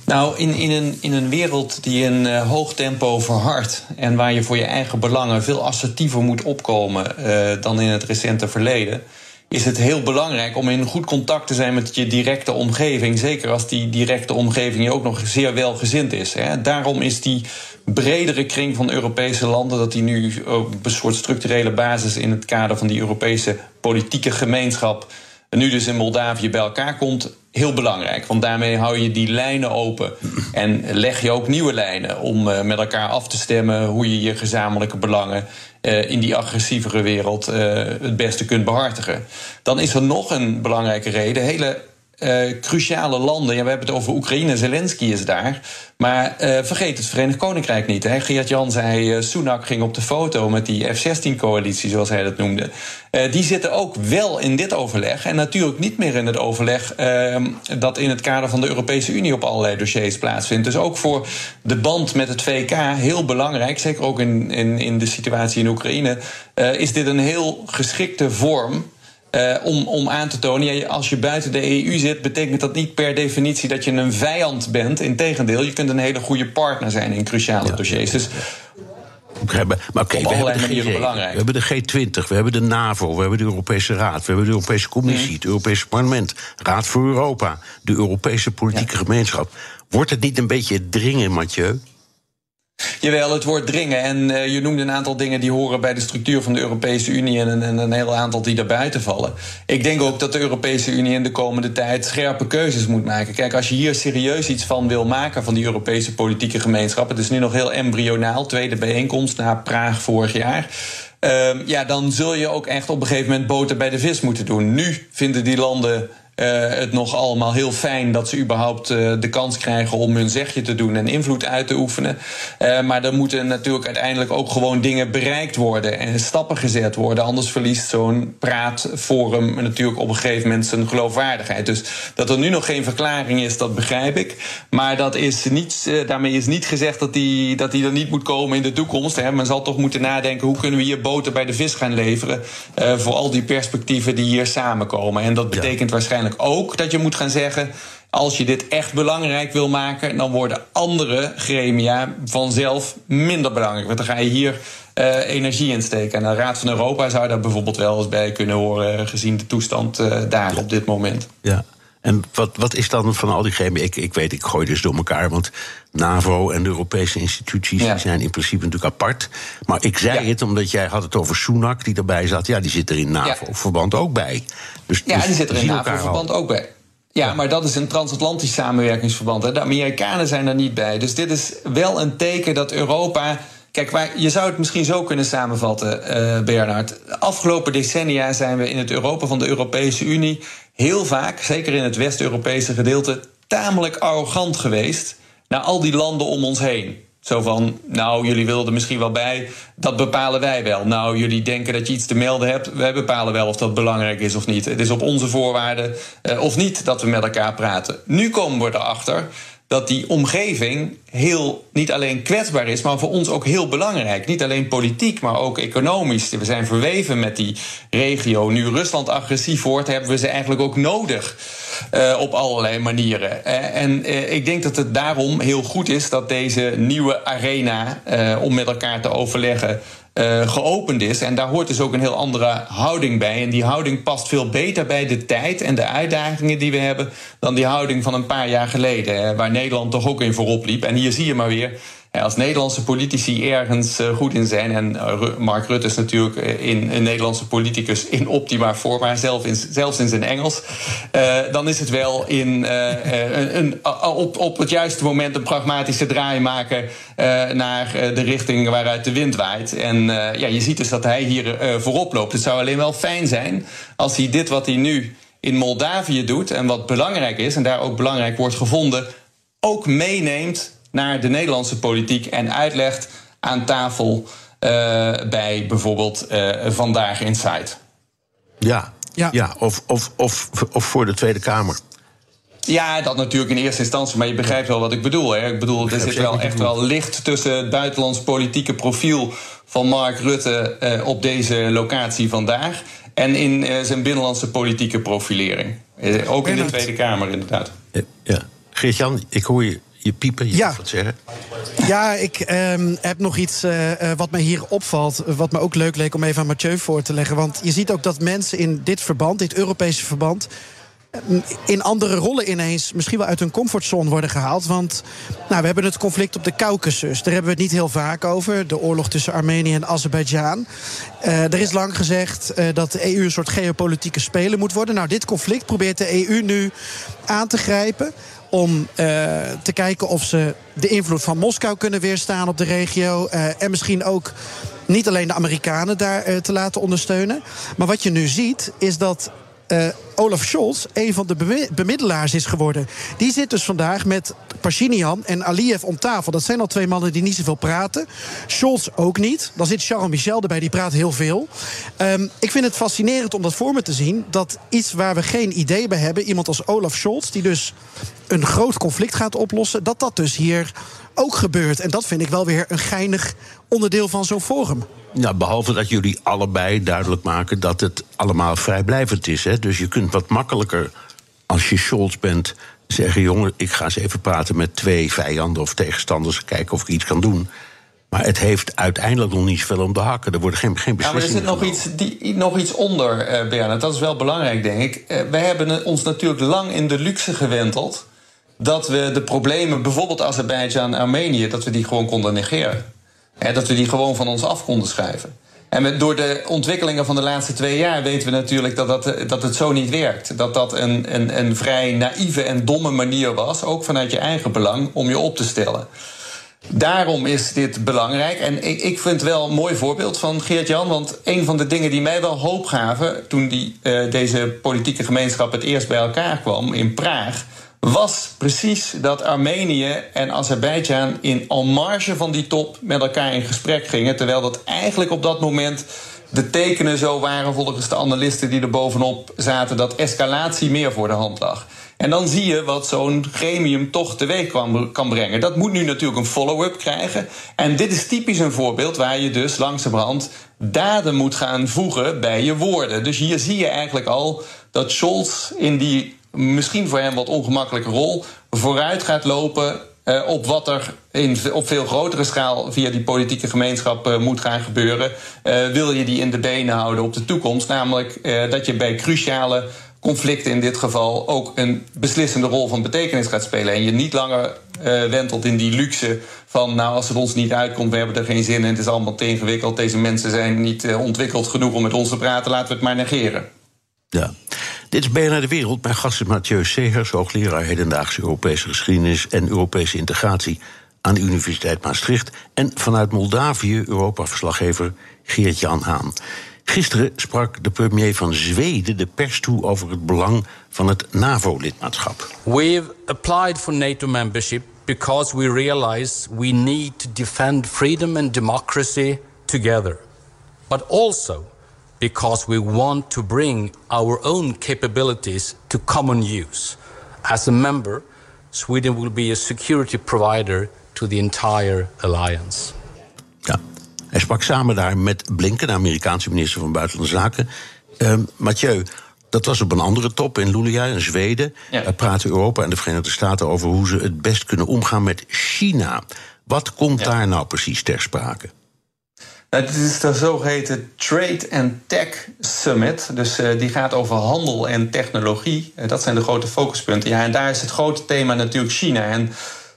Nou, in, in, een, in een wereld die in uh, hoog tempo verhardt en waar je voor je eigen belangen veel assertiever moet opkomen uh, dan in het recente verleden, is het heel belangrijk om in goed contact te zijn met je directe omgeving. Zeker als die directe omgeving je ook nog zeer welgezind is. Hè. Daarom is die bredere kring van Europese landen, dat die nu op een soort structurele basis in het kader van die Europese politieke gemeenschap nu dus in Moldavië bij elkaar komt, heel belangrijk. Want daarmee hou je die lijnen open en leg je ook nieuwe lijnen om uh, met elkaar af te stemmen hoe je je gezamenlijke belangen uh, in die agressievere wereld uh, het beste kunt behartigen. Dan is er nog een belangrijke reden. Hele uh, cruciale landen. Ja, we hebben het over Oekraïne, Zelensky is daar. Maar uh, vergeet het Verenigd Koninkrijk niet. Geert Jan zei, uh, Sunak ging op de foto met die F-16-coalitie, zoals hij dat noemde. die zitten ook wel in dit overleg. En natuurlijk niet meer in het overleg ehm, dat in het kader van de Europese Unie op allerlei dossiers plaatsvindt. Dus ook voor de band met het VK heel belangrijk. Zeker ook in, in, in de situatie in Oekraïne. is dit een heel geschikte vorm uh, om, om aan te tonen, ja, als je buiten de EU zit, betekent dat niet per definitie dat je een vijand bent. Integendeel, je kunt een hele goede partner zijn in cruciale ja, dossiers. Dus maar oké, we, hebben de we hebben de G20, we hebben de NAVO, we hebben de Europese Raad, we hebben de Europese Commissie, mm. het Europese Parlement, Raad voor Europa, de Europese politieke ja. gemeenschap. Wordt het niet een beetje dringen, Mathieu? Jawel, het wordt dringen. En uh, je noemde een aantal dingen die horen bij de structuur van de Europese Unie en, en een heel aantal die daarbuiten vallen. Ik denk ook dat de Europese Unie in de komende tijd scherpe keuzes moet maken. Kijk, als je hier serieus iets van wil maken van die Europese politieke gemeenschap, het is nu nog heel embryonaal, tweede bijeenkomst na Praag vorig jaar. Uh, ja, dan zul je ook echt op een gegeven moment boter bij de vis moeten doen. Nu vinden die landen uh, het nog allemaal heel fijn dat ze überhaupt uh, de kans krijgen om hun zegje te doen en invloed uit te oefenen. Uh, maar er moeten natuurlijk uiteindelijk ook gewoon dingen bereikt worden en stappen gezet worden. Anders verliest zo'n praatforum natuurlijk op een gegeven moment zijn geloofwaardigheid. Dus dat er nu nog geen verklaring is, dat begrijp ik. Maar dat is niet, daarmee is niet gezegd dat die, dat die er niet moet komen in de toekomst. Hè. Men zal toch moeten nadenken hoe kunnen we hier boter bij de vis gaan leveren voor al die perspectieven die hier samenkomen. En dat betekent ja. waarschijnlijk ook dat je moet gaan zeggen. Als je dit echt belangrijk wil maken, dan worden andere gremia vanzelf minder belangrijk. Want dan ga je hier uh, energie in steken. En de Raad van Europa zou daar bijvoorbeeld wel eens bij kunnen horen, gezien de toestand uh, daar op dit moment. Ja. En wat, wat is dan van al die? Ik, ik weet, ik gooi dus door elkaar, want NAVO en de Europese instituties ja. die zijn in principe natuurlijk apart. Maar ik zei ja. het omdat jij had het over Sunak die erbij zat. Ja, die zit er in NAVO-verband ook bij. Dus, ja, dus die zit er in NAVO-verband ook bij. Ja, maar dat is een transatlantisch samenwerkingsverband. Hè. De Amerikanen zijn er niet bij. Dus dit is wel een teken dat Europa. Kijk, waar, je zou het misschien zo kunnen samenvatten, uh, Bernard. De afgelopen decennia zijn we in het Europa van de Europese Unie heel vaak, zeker in het West-Europese gedeelte, tamelijk arrogant geweest naar al die landen om ons heen. Zo van, nou, jullie wilden misschien wel bij, dat bepalen wij wel. Nou, jullie denken dat je iets te melden hebt, wij bepalen wel of dat belangrijk is of niet. Het is op onze voorwaarden uh, of niet dat we met elkaar praten. Nu komen we erachter dat die omgeving heel niet alleen kwetsbaar is, maar voor ons ook heel belangrijk. Niet alleen politiek, maar ook economisch. We zijn verweven met die regio. Nu Rusland agressief wordt, hebben we ze eigenlijk ook nodig uh, op allerlei manieren. Uh, en uh, ik denk dat het daarom heel goed is dat deze nieuwe arena om met elkaar te overleggen uh, geopend is. En daar hoort dus ook een heel andere houding bij. En die houding past veel beter bij de tijd en de uitdagingen die we hebben dan die houding van een paar jaar geleden, waar Nederland toch ook in voorop liep. En hier zie je maar weer als Nederlandse politici ergens uh, goed in zijn, en uh, Mark Rutte is natuurlijk in, een Nederlandse politicus in optima forma, zelf in, zelfs in zijn Engels, dan is het wel in, een, op, op het juiste moment een pragmatische draai maken naar de richting waaruit de wind waait. En ja, je ziet dus dat hij hier voorop loopt. Het zou alleen wel fijn zijn als hij dit wat hij nu in Moldavië doet, en wat belangrijk is, en daar ook belangrijk wordt gevonden, ook meeneemt naar de Nederlandse politiek en uitlegt aan tafel uh, bij bijvoorbeeld uh, Vandaag Insight. Ja, ja. ja of, of, of, of voor de Tweede Kamer. Ja, dat natuurlijk in eerste instantie, maar je begrijpt wel wat ik bedoel. Hè? Ik bedoel, er zit wel echt wel licht tussen het buitenlands politieke profiel van Mark Rutte uh, op deze locatie vandaag En in uh, zijn binnenlandse politieke profilering. Uh, ook in de Tweede Kamer, inderdaad. Ja. Geert-Jan, ik hoor je, je piepen. Je ja. wat zeggen. Ja, ik um, heb nog iets uh, wat mij hier opvalt. Wat me ook leuk leek om even aan Mathieu voor te leggen. Want je ziet ook dat mensen in dit verband, dit Europese verband in andere rollen ineens misschien wel uit hun comfortzone worden gehaald. Want nou, we hebben het conflict op de Caucasus. Daar hebben we het niet heel vaak over. De oorlog tussen Armenië en Azerbeidzjan. Uh, er is lang gezegd uh, dat de EU een soort geopolitieke speler moet worden. Nou, dit conflict probeert de EU nu aan te grijpen om uh, te kijken of ze de invloed van Moskou kunnen weerstaan op de regio. Uh, en misschien ook niet alleen de Amerikanen daar uh, te laten ondersteunen. Maar wat je nu ziet, is dat Olaf Scholz een van de bemiddelaars is geworden. Die zit dus vandaag met Pashinian en Aliyev om tafel. Dat zijn al twee mannen die niet zoveel praten. Scholz ook niet. Dan zit Charles Michel erbij, die praat heel veel. Um, ik vind het fascinerend om dat voor me te zien. Dat iets waar we geen idee bij hebben, iemand als Olaf Scholz, die dus een groot conflict gaat oplossen, dat dat dus hier ook gebeurt. En dat vind ik wel weer een geinig onderdeel van zo'n forum. Ja, behalve dat jullie allebei duidelijk maken dat het allemaal vrijblijvend is. Hè? Dus je kunt wat makkelijker, als je Scholz bent, zeggen: jongen, ik ga eens even praten met twee vijanden of tegenstanders, kijken of ik iets kan doen. Maar het heeft uiteindelijk nog niet zoveel om de hakken. Er worden geen, geen beslissingen. Ja, maar er zit nog iets, die, nog iets onder, uh, Bernard. Dat is wel belangrijk, denk ik. Uh, wij hebben ons natuurlijk lang in de luxe gewenteld. Dat we de problemen, bijvoorbeeld Azerbeidzjan en Armenië. dat we die gewoon konden negeren dat we die gewoon van ons af konden schrijven. En met, door de ontwikkelingen van de laatste twee jaar weten we natuurlijk dat, dat, dat het zo niet werkt. Dat dat een, een, een vrij naïeve en domme manier was, ook vanuit je eigen belang, om je op te stellen. Daarom is dit belangrijk. En ik, ik vind het wel een mooi voorbeeld van Geert-Jan. Want een van de dingen die mij wel hoop gaven. toen die, uh, deze politieke gemeenschap het eerst bij elkaar kwam in Praag was precies dat Armenië en Azerbeidzjan in al marge van die top met elkaar in gesprek gingen. Terwijl dat eigenlijk op dat moment de tekenen zo waren, volgens de analisten die er bovenop zaten, dat escalatie meer voor de hand lag. En dan zie je wat zo'n gremium toch teweeg kan brengen. Dat moet nu natuurlijk een follow-up krijgen. En dit is typisch een voorbeeld waar je dus langzamerhand daden moet gaan voegen bij je woorden. Dus hier zie je eigenlijk al dat Scholz in die misschien voor hem wat ongemakkelijke rol vooruit gaat lopen uh, op wat er in, op veel grotere schaal via die politieke gemeenschap uh, moet gaan gebeuren. Uh, wil je die in de benen houden op de toekomst? Namelijk dat je bij cruciale conflicten in dit geval ook een beslissende rol van betekenis gaat spelen. En je niet langer wentelt in die luxe van, nou, als het ons niet uitkomt, we hebben er geen zin in, het is allemaal te ingewikkeld. Deze mensen zijn niet ontwikkeld genoeg om met ons te praten, laten we het maar negeren. Ja. Dit is BNR De Wereld. Mijn gast is Mathieu Segers, hoogleraar hedendaagse Europese geschiedenis en Europese integratie aan de Universiteit Maastricht. En vanuit Moldavië, Europa-verslaggever Geert-Jan Haan. Gisteren sprak de premier van Zweden de pers toe over het belang van het NAVO-lidmaatschap. We've applied for NATO membership because we realize we need to defend freedom and democracy together. But also because we want to bring our own capabilities to common use. As a member, Sweden will be a security provider to the entire alliance. Ja, hij sprak samen daar met Blinken, de Amerikaanse minister van Buitenlandse Zaken. Uh, Mathieu, dat was op een andere top in Luleå in Zweden. Ja. Daar praten Europa en de Verenigde Staten over hoe ze het best kunnen omgaan met China. Wat komt daar nou precies ter sprake? Dit is de zogeheten Trade and Tech Summit. Dus uh, die gaat over handel en technologie. Uh, dat zijn de grote focuspunten. Ja, en daar is het grote thema natuurlijk China. En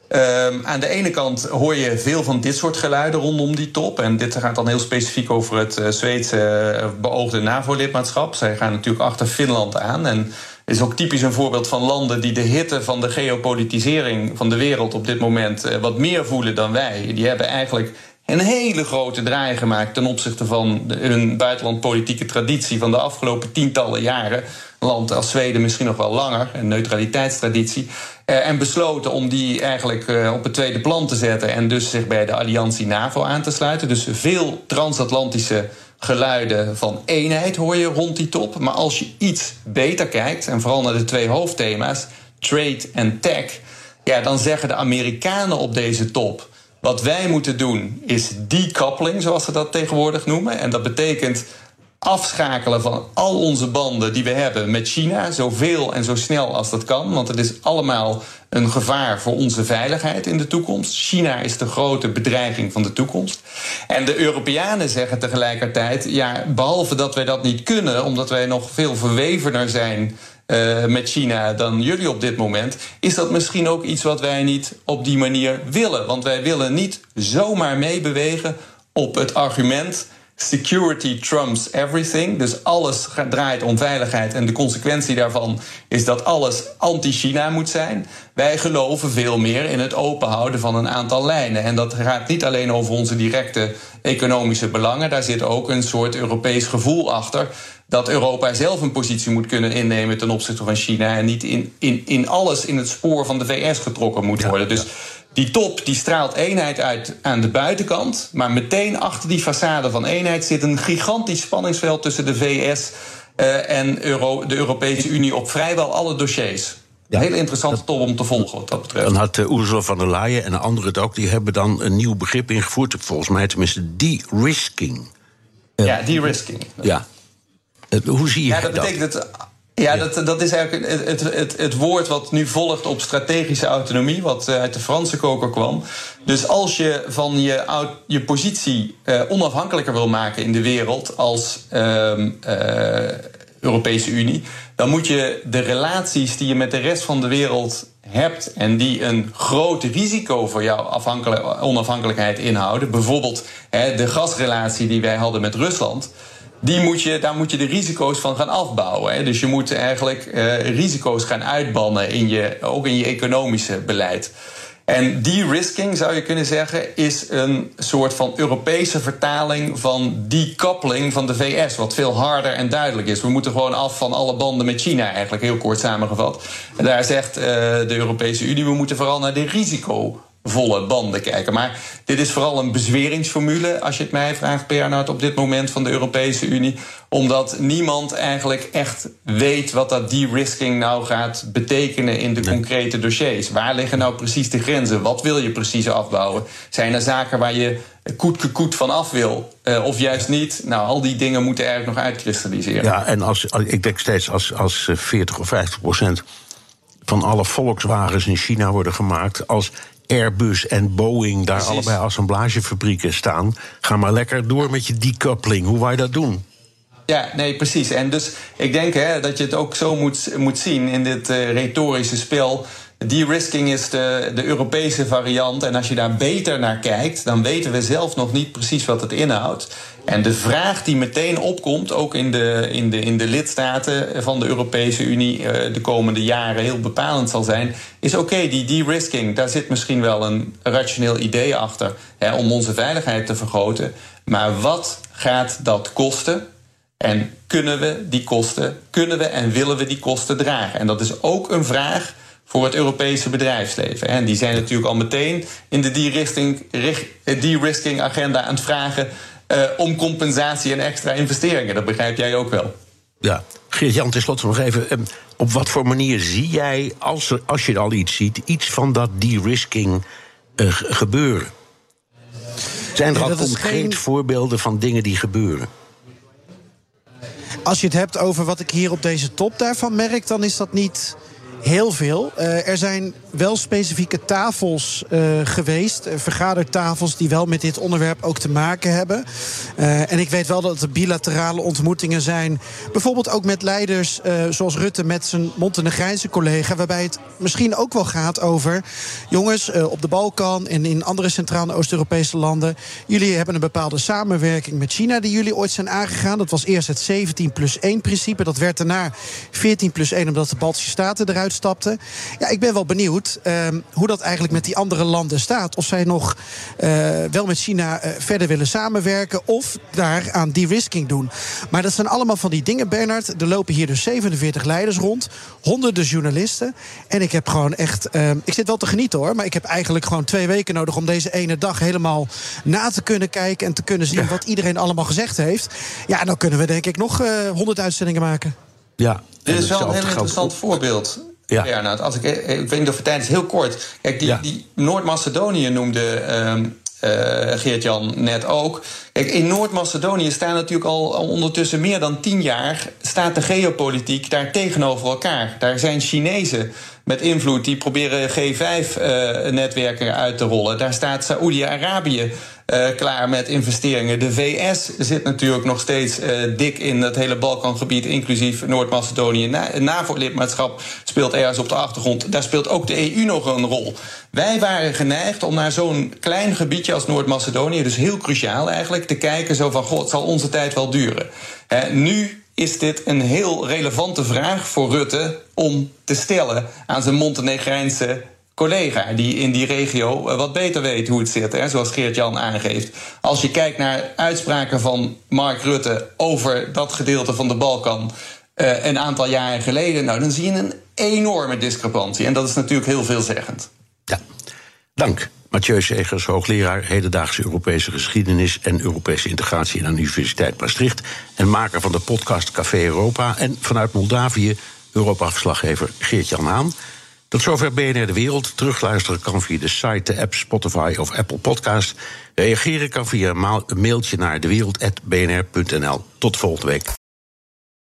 uh, aan de ene kant hoor je veel van dit soort geluiden rondom die top. En dit gaat dan heel specifiek over het uh, Zweedse beoogde NAVO-lidmaatschap. Zij gaan natuurlijk achter Finland aan. En is ook typisch een voorbeeld van landen die de hitte van de geopolitisering van de wereld op dit moment wat meer voelen dan wij. Die hebben eigenlijk een hele grote draai gemaakt ten opzichte van hun buitenlandpolitieke traditie van de afgelopen tientallen jaren. Land als Zweden misschien nog wel langer, een neutraliteitstraditie. Eh, en besloten om die eigenlijk eh, op het tweede plan te zetten en dus zich bij de alliantie NAVO aan te sluiten. Dus veel transatlantische geluiden van eenheid hoor je rond die top. Maar als je iets beter kijkt, en vooral naar de twee hoofdthema's, trade en tech, ja, dan zeggen de Amerikanen op deze top wat wij moeten doen is decoupling, zoals ze dat tegenwoordig noemen. En dat betekent afschakelen van al onze banden die we hebben met China, zoveel en zo snel als dat kan. Want het is allemaal een gevaar voor onze veiligheid in de toekomst. China is de grote bedreiging van de toekomst. En de Europeanen zeggen tegelijkertijd: ja, behalve dat wij dat niet kunnen, omdat wij nog veel verwevener zijn. Uh, met China dan jullie op dit moment, is dat misschien ook iets wat wij niet op die manier willen. Want wij willen niet zomaar meebewegen op het argument security trumps everything. Dus alles draait om veiligheid. En de consequentie daarvan is dat alles anti-China moet zijn. Wij geloven veel meer in het openhouden van een aantal lijnen. En dat gaat niet alleen over onze directe economische belangen. Daar zit ook een soort Europees gevoel achter. Dat Europa zelf een positie moet kunnen innemen ten opzichte van China. En niet in, in, in alles in het spoor van de VS getrokken moet worden. Dus die top die straalt eenheid uit aan de buitenkant. Maar meteen achter die façade van eenheid zit een gigantisch spanningsveld tussen de VS uh, eh, en Euro, de Europese Unie op vrijwel alle dossiers. Een hele interessante top om te volgen wat dat betreft. Dan had uh, Ursula von der Leyen en anderen het ook, die hebben dan een nieuw begrip ingevoerd. Volgens mij tenminste de-risking. ja, de-risking. Ja. Hoe zie je ja, dat? betekent dat ja, dat, dat is eigenlijk het, het, het, het, woord wat nu volgt op strategische autonomie, wat eh, uit de Franse koker kwam. Dus als je van je, je positie uh, onafhankelijker wil maken in de wereld als uh, uh, Europese Unie, dan moet je de relaties die je met de rest van de wereld hebt en die een groot risico voor jouw onafhankelijkheid inhouden, bijvoorbeeld hè, de gasrelatie die wij hadden met Rusland die moet je, daar moet je de risico's van gaan afbouwen. Hè. Dus je moet eigenlijk uh, risico's gaan uitbannen, in je, ook in je economische beleid. En de-risking, zou je kunnen zeggen, is een soort van Europese vertaling van decoupling van de VS. Wat veel harder en duidelijk is. We moeten gewoon af van alle banden met China, eigenlijk heel kort samengevat. En daar zegt uh, de Europese Unie, we moeten vooral naar de risico volle banden kijken. Maar dit is vooral een bezweringsformule, als je het mij vraagt, Bernard, op dit moment van de Europese Unie. Omdat niemand eigenlijk echt weet wat dat de-risking nou gaat betekenen in de concrete dossiers. Waar liggen nou precies de grenzen? Wat wil je precies afbouwen? Zijn er zaken waar je koet van af wil, uh, of juist niet? Nou, al die dingen moeten eigenlijk nog uitkristalliseren. Ja, en als, ik denk steeds als, als 40 of 50 procent van alle Volkswagens in China worden gemaakt. Als Airbus en Boeing daar allebei assemblagefabrieken staan. Ga maar lekker door met je decoupling. Hoe wou je dat doen? Ja, nee, precies. En dus ik denk hè, dat je het ook zo moet, moet zien in dit uh, retorische spel. De-risking is de, de Europese variant. En als je daar beter naar kijkt, dan weten we zelf nog niet precies wat het inhoudt. En de vraag die meteen opkomt, ook in de, in de, in de lidstaten van de Europese Unie uh, de komende jaren heel bepalend zal zijn, is oké, die de-risking, daar zit misschien wel een rationeel idee achter hè, om onze veiligheid te vergroten. Maar wat gaat dat kosten? En kunnen we die kosten, kunnen we en willen we die kosten dragen? En dat is ook een vraag voor het Europese bedrijfsleven. En die zijn natuurlijk al meteen in de de-risking agenda aan het vragen uh, om compensatie en extra investeringen. Dat begrijp jij ook wel. Ja, Geert-Jan, tenslotte nog even. Ehm, op wat voor manier zie jij, als, er, als je al iets ziet, iets van dat de-risking uh, gebeuren? Zijn er al concreet geen... voorbeelden van dingen die gebeuren? Als je het hebt over wat ik hier op deze top daarvan merk, dan is dat niet Heel veel. Uh, er zijn wel specifieke tafels uh, geweest, uh, vergadertafels die wel met dit onderwerp ook te maken hebben. en ik weet wel dat er bilaterale ontmoetingen zijn, bijvoorbeeld ook met leiders zoals Rutte met zijn Montenegrijnse collega, waarbij het misschien ook wel gaat over jongens op de Balkan en in andere Centraal- en Oost-Europese landen. Jullie hebben een bepaalde samenwerking met China die jullie ooit zijn aangegaan. Dat was eerst het 17 plus 1 principe. Dat werd daarna 14 plus 1 omdat de Baltische Staten eruit uitstapte. Ja, ik ben wel benieuwd ehm, hoe dat eigenlijk met die andere landen staat. Of zij nog uh, wel met China uh, verder willen samenwerken of daar aan de-risking doen. Maar dat zijn allemaal van die dingen, Bernard. Er lopen hier dus 47 leiders rond, honderden journalisten. En ik heb gewoon echt. Uh, ik zit wel te genieten hoor, maar ik heb eigenlijk gewoon twee weken nodig om deze ene dag helemaal na te kunnen kijken en te kunnen zien wat iedereen allemaal gezegd heeft. Ja, dan kunnen we denk ik nog uh, 100 uitzendingen maken. Ja, dit is wel een heel interessant voorbeeld. Ja. nou, als ik, ik weet niet of het tijd is heel kort. Kijk, die, die Noord-Macedonië noemde uh, uh, Geert-Jan net ook. In Noord-Macedonië staan natuurlijk al, ondertussen meer dan tien jaar... staat de geopolitiek daar tegenover elkaar. Daar zijn Chinezen met invloed die proberen G5-netwerken uh, uit te rollen. Daar staat Saoedi-Arabië uh, klaar met investeringen. De VS zit natuurlijk nog steeds uh, dik in het hele Balkangebied, inclusief Noord-Macedonië. NAVO-lidmaatschap speelt ergens op de achtergrond. Daar speelt ook de EU nog een rol. Wij waren geneigd om naar zo'n klein gebiedje als Noord-Macedonië, dus heel cruciaal eigenlijk, te kijken zo van, god, zal onze tijd wel duren. Nu is dit een heel relevante vraag voor Rutte om te stellen aan zijn Montenegrijnse collega die in die regio eh, wat beter weet hoe het zit, hè, zoals Geert-Jan aangeeft. Als je kijkt naar uitspraken van Mark Rutte over dat gedeelte van de Balkan uh, een aantal jaren geleden, nou, dan zie je een enorme discrepantie. En dat is natuurlijk heel veelzeggend. Ja, dank. Mathieu Segers, hoogleraar hedendaagse Europese geschiedenis en Europese integratie aan de Universiteit Maastricht. En maker van de podcast Café Europa. En vanuit Moldavië, Europa-verslaggever Geert-Jan Haan. Tot zover BNR De Wereld. Terugluisteren kan via de site, de app Spotify of Apple Podcast. Reageren kan via een mailtje naar dewereld.bnr.nl. Tot volgende week.